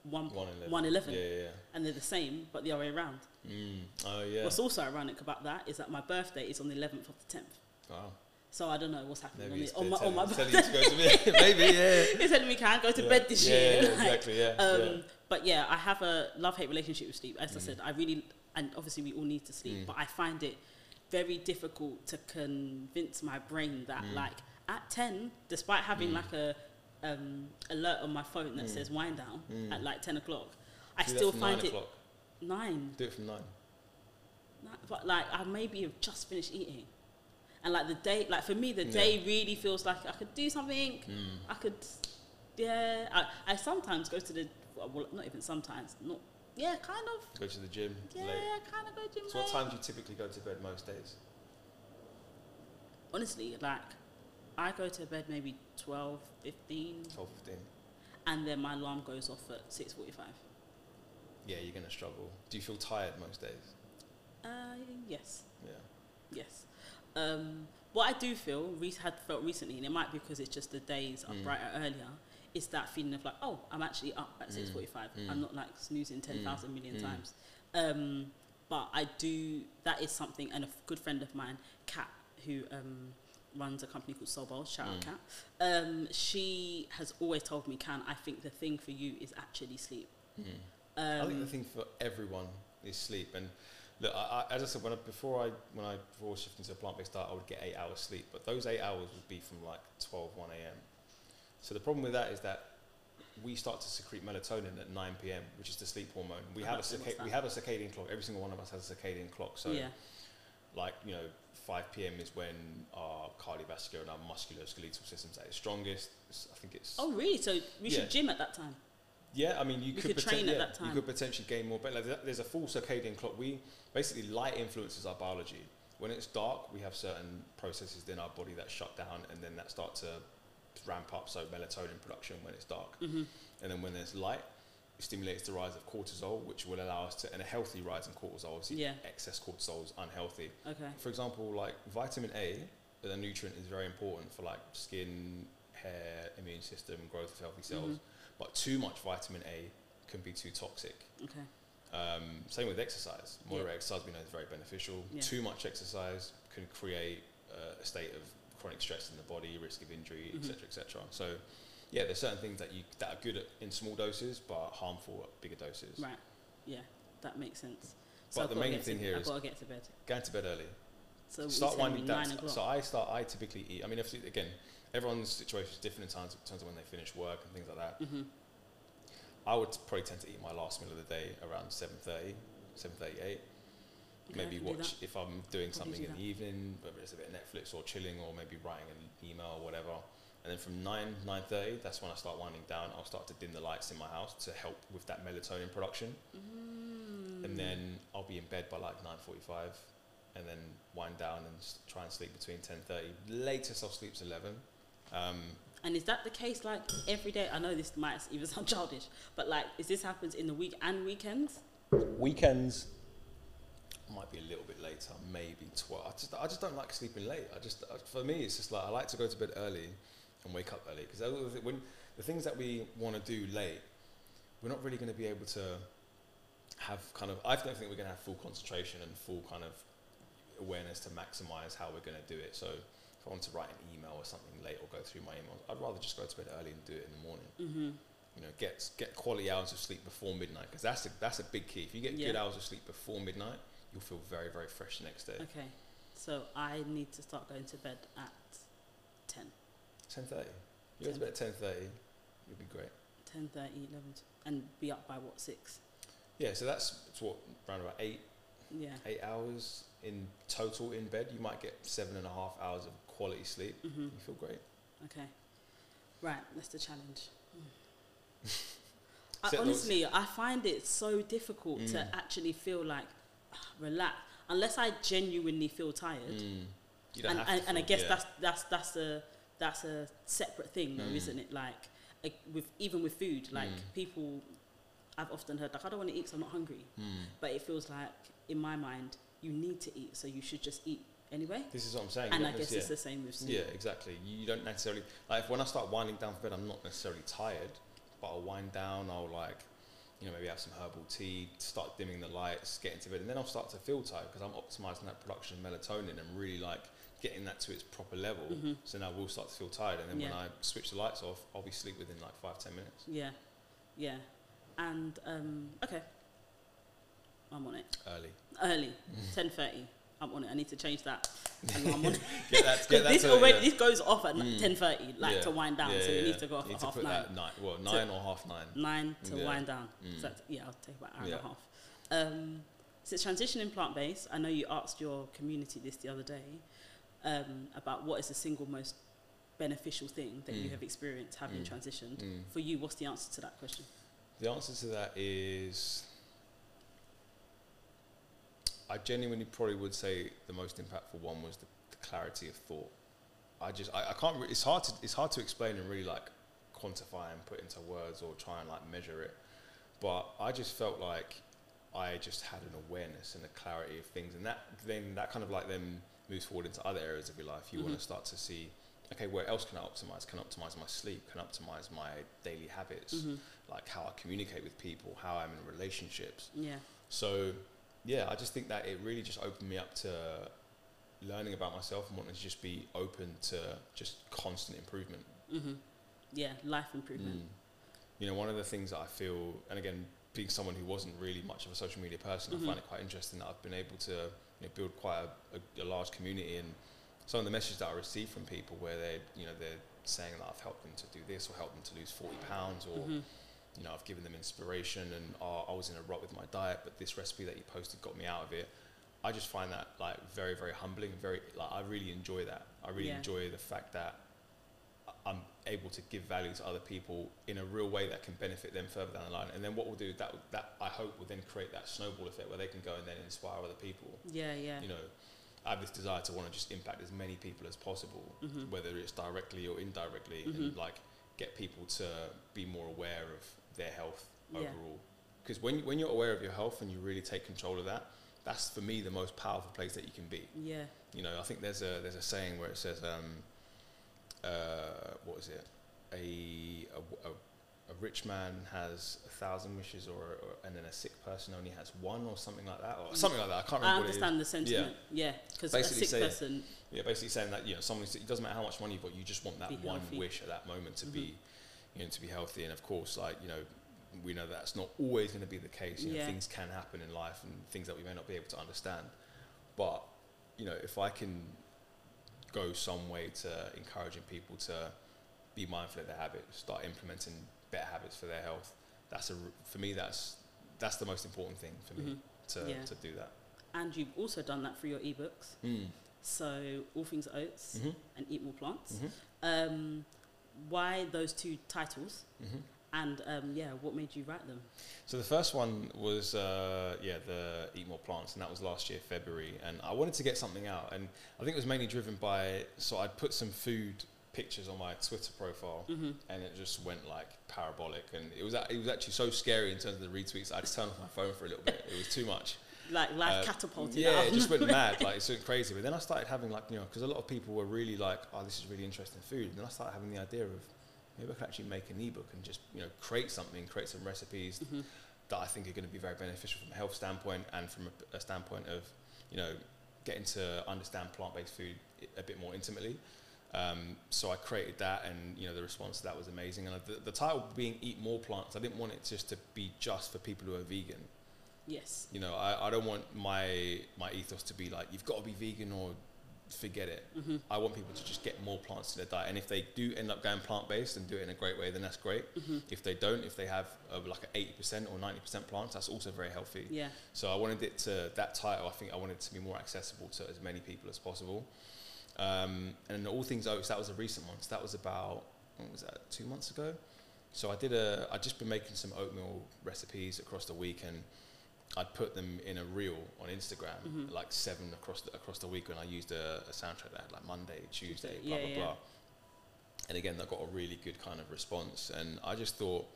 1, 111. 111. Yeah, yeah, And they're the same, but the other way around. Mm. Oh, yeah. What's also ironic about that is that my birthday is on the 11th of the 10th. wow. So I don't know what's happening Maybe on, the, on, my, on my birthday. to go to bed. maybe, yeah. It's telling me can I go to Yeah. bed this yeah, year. Yeah, Like, exactly, yeah. Um, yeah. But yeah, I have a love hate relationship with sleep. As I Mm. said, I really, and obviously we all need to sleep, Mm. but I find it very difficult to convince my brain that, Mm. like, at 10, despite having Mm. like a um, alert on my phone that Mm. says wind down Mm. at like 10 o'clock, I Do still find nine it o'clock. nine. Do it from nine. Ni- But like, I maybe have just finished eating. And like the day, like for me, the Yeah. day really feels like I could do something. Mm. I could, yeah. I, I sometimes go to the, well, not even sometimes, not, yeah, kind of. Go to the gym Yeah, late. kind of go gym So what late. time do you typically go to bed most days? Honestly, like, I go to bed maybe 12, 15, 12, 15? and then my alarm goes off at 6.45. Yeah, you're going to struggle. Do you feel tired most days? Uh, yes, Yeah. yes. Um, what I do feel, re- had felt recently, and it might be because it's just the days are Mm. brighter earlier, is that feeling of like, oh, I'm actually up at Mm. 6.45. Mm. I'm not like snoozing 10,000 million Mm. times. Um, but I do, that is something, and a good friend of mine, Kat, who um, runs a company called Soul Bowl, shout out Mm. Kat, um, she has always told me, Can, I think the thing for you is actually sleep. Mm. Um, I think the thing for everyone is sleep. And look, I, I, as I said, when I, before I when I before shifting to a plant-based diet, I would get eight hours sleep. But those eight hours would be from like 12, 1 a.m. So the problem with that is that we start to secrete melatonin at 9 p.m., which is the sleep hormone. We have a circa- we have a circadian clock. Every single one of us has a circadian clock. So yeah. like you know 5 p.m. is when our cardiovascular and our musculoskeletal systems are at its strongest. It's- I think it's Oh, really? So we Yeah. should gym at that time? yeah. I mean, you We could, could train poten- at yeah, that time. You could potentially gain more. But like, there's a full circadian clock. We basically light influences our biology. When it's dark, we have certain processes in our body that shut down, and then that start to ramp up. So melatonin production when it's dark, hmm and then when there's light, stimulates the rise of cortisol, which will allow us to and a healthy rise in cortisol. Obviously, Yeah. excess cortisol is unhealthy. Okay. For example, like vitamin A, the nutrient is very important for like skin, hair, immune system, growth of healthy cells. Mhm. But too much vitamin A can be too toxic. Okay. Um, same with exercise. Moderate Yeah. exercise we know is very beneficial. Yeah. Too much exercise can create uh, a state of chronic stress in the body, risk of injury, etc., etc. So, yeah, there's certain things that you that are good at, in small doses, but harmful at bigger doses. Right. Yeah, that makes sense. But I've the main thing to, here I've is- got to get to bed. Going to bed early. So start winding down. So I start. I typically eat. I mean, if, again, everyone's situation is different in terms, in terms of when they finish work and things like that. hmm I would probably tend to eat my last meal of the day around 7.30, 7.38. maybe watch if I'm doing How do you something do in that? the evening, whether it's a bit of Netflix or chilling or maybe writing an email or whatever. And then from nine nine thirty, that's when I start winding down. I'll start to dim the lights in my house to help with that melatonin production. Mm. And then I'll be in bed by like nine forty five, and then wind down and try and sleep between ten thirty. Latest I'll sleep's eleven. Um, And is that the case like every day? I know this might even sound childish, but like, is this happens in the week and weekends? weekends might be a little bit later, maybe twelve. I just I just don't like sleeping late. I just uh, for me it's just like I like to go to bed early and wake up early because when the things that we want to do late, we're not really going to be able to have kind of. I don't think we're going to have full concentration and full kind of awareness to maximize how we're going to do it. So if I want to write an email or something late or go through my emails, I'd rather just go to bed early and do it in the morning Mm-hmm. you know, get get quality hours of sleep before midnight because that's a, that's a big key. If you get good hours of sleep before midnight, you'll feel very very fresh the next day. Okay, so I need to start going to bed at. Ten thirty. You go to bed at ten thirty, you'll be great. 10, 11, and be up by what, 6? Yeah, so that's it's what around about eight Yeah. eight hours in total in bed. You might get seven and a half hours of quality sleep. Mm-hmm. You feel great. Okay. Right, that's the challenge. I, Set those- honestly, I find it so difficult to Mm. actually feel like ah, relax unless I genuinely feel tired. Mm. You don't And, have and, to and I feel- guess yeah. that's that's that's a that's a separate thing, though, Mm. isn't it? Like with even with food, like Mm. people, I've often heard like I don't want to eat, because I'm not hungry. Mm. But it feels like in my mind, you need to eat, so you should just eat anyway. This is what I'm saying. And I guess necess- it's the same with sleep. Yeah, exactly. You don't necessarily like when I start winding down for bed. I'm not necessarily tired, but I'll wind down. I'll like, you know, maybe have some herbal tea, start dimming the lights, get into bed, and then I'll start to feel tired because I'm optimizing that production of melatonin and really like getting that to its proper level. Mhm. So now we'll start to feel tired, and then when I switch the lights off, I'll be asleep within like five ten minutes. Yeah, yeah. And um, okay, I'm on it. Early. Early, ten thirty. I'm on it. I need to change that. I'm on it. Get that. Get that. this already yeah. this goes off at Mm. ten thirty, like Yeah. to wind down. Yeah, so yeah, it needs to go off You at half nine. nine. Well, nine or half nine. Nine to Yeah. wind down. Mm. So yeah, I'll take about an hour Yeah. and a half. Um, so transitioning plant based. I know you asked your community this the other day um, about what is the single most beneficial thing that you Mm. have experienced having Mm. transitioned. Mm. For you, what's the answer to that question? The answer to that is I genuinely probably would say the most impactful one was the, the clarity of thought. I just I, I can't re- it's hard to it's hard to explain and really like quantify and put into words or try and like measure it. But I just felt like I just had an awareness and a clarity of things and that then that kind of like then moves forward into other areas of your life. You want Mhm. to start to see okay, where else can I optimize? Can I optimize my sleep? Can I optimize my daily habits? hmm like how I communicate with people, how I'm in relationships. Yeah. So, yeah, I just think that it really just opened me up to learning about myself and wanting to just be open to just constant improvement. hmm Yeah, life improvement. Mm. You know, one of the things that I feel, and again, being someone who wasn't really much of a social media person. I find it quite interesting that I've been able to you know, build quite a, a, a large community and some of the messages that I receive from people where they, you know, they're saying that I've helped them to do this or helped them to lose 40 pounds or hmm you know, I've given them inspiration and oh, I was in a rut with my diet, but this recipe that you posted got me out of it. I just find that like very, very humbling. Very, like I really enjoy that. I really Yeah. enjoy the fact that I'm able to give value to other people in a real way that can benefit them further down the line. And then what we'll do that that I hope will then create that snowball effect where they can go and then inspire other people. Yeah, yeah. You know, I have this desire to want to just impact as many people as possible, Mhm. whether it's directly or indirectly, Mhm. and like get people to be more aware of their health Yeah. overall. Because when when you're aware of your health and you really take control of that, that's for me the most powerful place that you can be. Yeah. You know, I think there's a there's a saying where it says, um, uh, what is it? A, a, a, a rich man has a thousand wishes, or, or and then a sick person only has one, or something like that, or something like that. I can't I remember is. understand the sentiment. Yeah, because a Basically sick person. Yeah, basically saying that you know someone it doesn't matter how much money you've got, you just want that one healthy. wish at that moment to Mhm. be, you know, to be healthy. And of course, like you know, we know that's not always going to be the case. You know, Yeah. things can happen in life and things that we may not be able to understand. But you know, if I can go some way to encouraging people to be mindful of their habits, start implementing better habits for their health, that's a for me that's that's the most important thing for me Mhm. to Yeah. to do that. And you've also done that through your ebooks. Mm. So all things oats Mhm. and eat more plants. Mhm. Um, why those two titles? hmm And um, yeah, what made you write them? So the first one was uh, yeah the Eat More Plants, and that was last year February. And I wanted to get something out, and I think it was mainly driven by so I'd put some food pictures on my Twitter profile, hmm and it just went like parabolic, and it was a- it was actually so scary in terms of the retweets. I had to turn off my phone for a little bit. It was too much. Like life Uh, catapulted. Yeah, it just went mad. Like it's went crazy. But then I started having like you know because a lot of people were really like, oh, this is really interesting food. And then I started having the idea of maybe I could actually make an ebook and just you know create something, create some recipes Mhm. that I think are going to be very beneficial from a health standpoint and from a, a standpoint of you know getting to understand plant-based food a bit more intimately. Um, so I created that, and you know the response to that was amazing. And the, the title being "Eat More Plants," I didn't want it just to be just for people who are vegan. Yes. You know, I, I don't want my my ethos to be like you've got to be vegan or forget it. hmm I want people to just get more plants to their diet, and if they do end up going plant based and do it in a great way, then that's great. hmm If they don't, if they have uh, like an eighty percent or ninety percent plants, that's also very healthy. Yeah. So I wanted it to that title. I think I wanted it to be more accessible to as many people as possible. Um, and all things oats. That was a recent one. So that was about what was that? Two months ago. So I did a. I'd just been making some oatmeal recipes across the week, and I'd put them in a reel on Instagram, Mhm. like seven across the, across the week, and I used a, a soundtrack that had like Monday, Tuesday, Tuesday, blah yeah, blah yeah. blah. And again, that got a really good kind of response, and I just thought,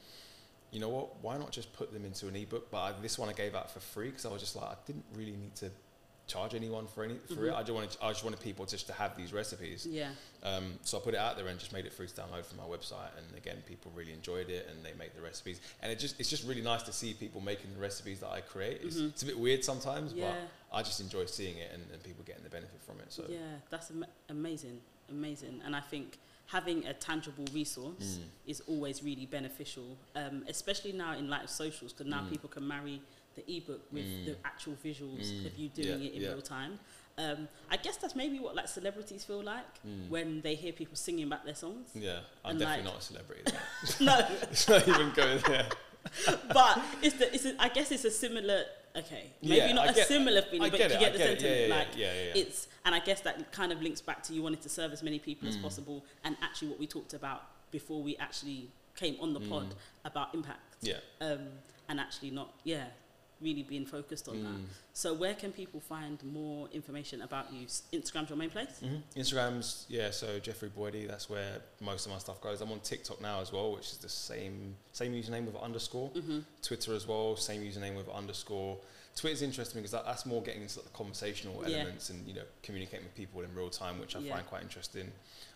you know what? Why not just put them into an ebook? But I, this one I gave out for free because I was just like, I didn't really need to charge anyone for any for it. Mhm. I just wanted, I just wanted people just to have these recipes. Yeah. Um, so I put it out there and just made it free to download from my website. And again, people really enjoyed it and they make the recipes. And it just it's just really nice to see people making the recipes that I create. It's, Mhm. it's a bit weird sometimes, Yeah. but I just enjoy seeing it and, and people getting the benefit from it. So Yeah. That's am- amazing. Amazing. And I think having a tangible resource Mm. is always really beneficial, um, especially now in light of socials, because now Mm. people can marry the ebook with Mm. the actual visuals Mm. of you doing Yeah, it in yeah. real time. Um, I guess that's maybe what like celebrities feel like Mm. when they hear people singing back their songs. yeah, I'm and definitely like- not a celebrity. no, it's not even going there. but it's the it's a, I guess it's a similar okay maybe Yeah, not I a get- similar feeling but you get the get sentiment like it's and I guess that kind of links back to you wanted to serve as many people as Mm. possible and actually what we talked about before we actually came on the pod Mm. about impact Yeah. um, and actually not yeah really being focused on that Mm. so where can people find more information about you Instagram's your main place hmm Instagram's yeah, so Jeffrey Boadi. That's where most of my stuff goes. I'm on TikTok now as well, which is the same same username with underscore. hmm Twitter as well, same username with underscore. Twitter's interesting because that, that's more getting into the conversational Yeah. elements and you know communicating with people in real time, which I Yeah. find quite interesting.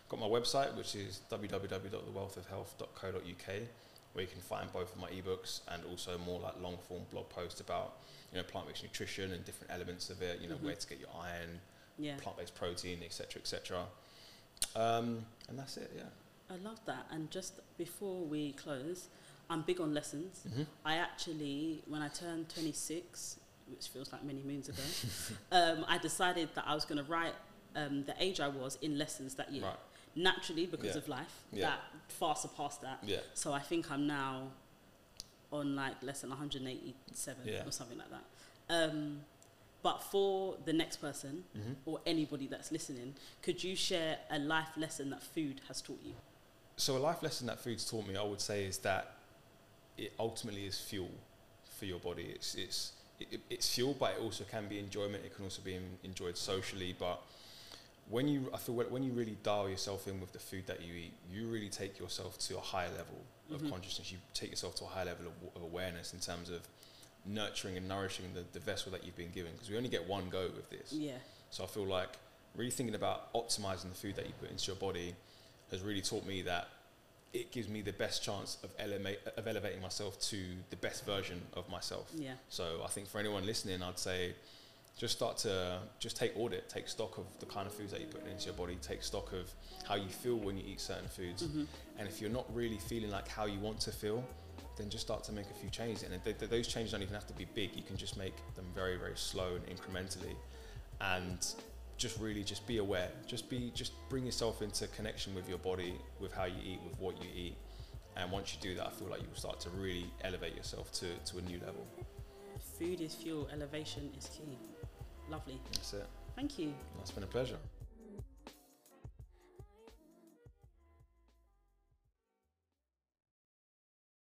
Got my website, which is www.thewealthofhealth.co.uk, where you can find both of my ebooks and also more like long form blog posts about you know plant-based nutrition and different elements of it. You know Mhm. where to get your iron, yeah plant-based protein, etc., etc. Um, and that's it. Yeah. I love that and just before we close I'm big on lessons Mm-hmm. I actually, when I turned 26, which feels like many moons ago, um, I decided that I was going to write um, the age I was in lessons that year. Right. Naturally, because Yeah. of life, Yeah. that far surpassed that. Yeah. So I think I'm now on like less than 187 Yeah. or something like that. Um, but for the next person Mm-hmm. or anybody that's listening, could you share a life lesson that food has taught you? So a life lesson that food's taught me, I would say, is that it ultimately is fuel for your body. It's it's it, it's fuel, but it also can be enjoyment. It can also be en- enjoyed socially. But when you, I feel when you really dial yourself in with the food that you eat, you really take yourself to a higher level of Mhm. consciousness. You take yourself to a higher level of, of awareness in terms of nurturing and nourishing the, the vessel that you've been given. Because we only get one go with this. Yeah. So I feel like really thinking about optimizing the food that you put into your body has really taught me that it gives me the best chance of, elevate, of elevating myself to the best version of myself. Yeah. So I think for anyone listening, I'd say just start to just take audit, take stock of the kind of foods that you put into your body, take stock of how you feel when you eat certain foods. hmm And if you're not really feeling like how you want to feel, then just start to make a few changes. And th- th- those changes don't even have to be big. You can just make them very, very slow and incrementally. And just really just be aware. Just be just bring yourself into connection with your body, with how you eat, with what you eat. And once you do that, I feel like you'll start to really elevate yourself to, to a new level. Food is fuel, elevation is key. Lovely. That's it. Thank you. That's been a pleasure.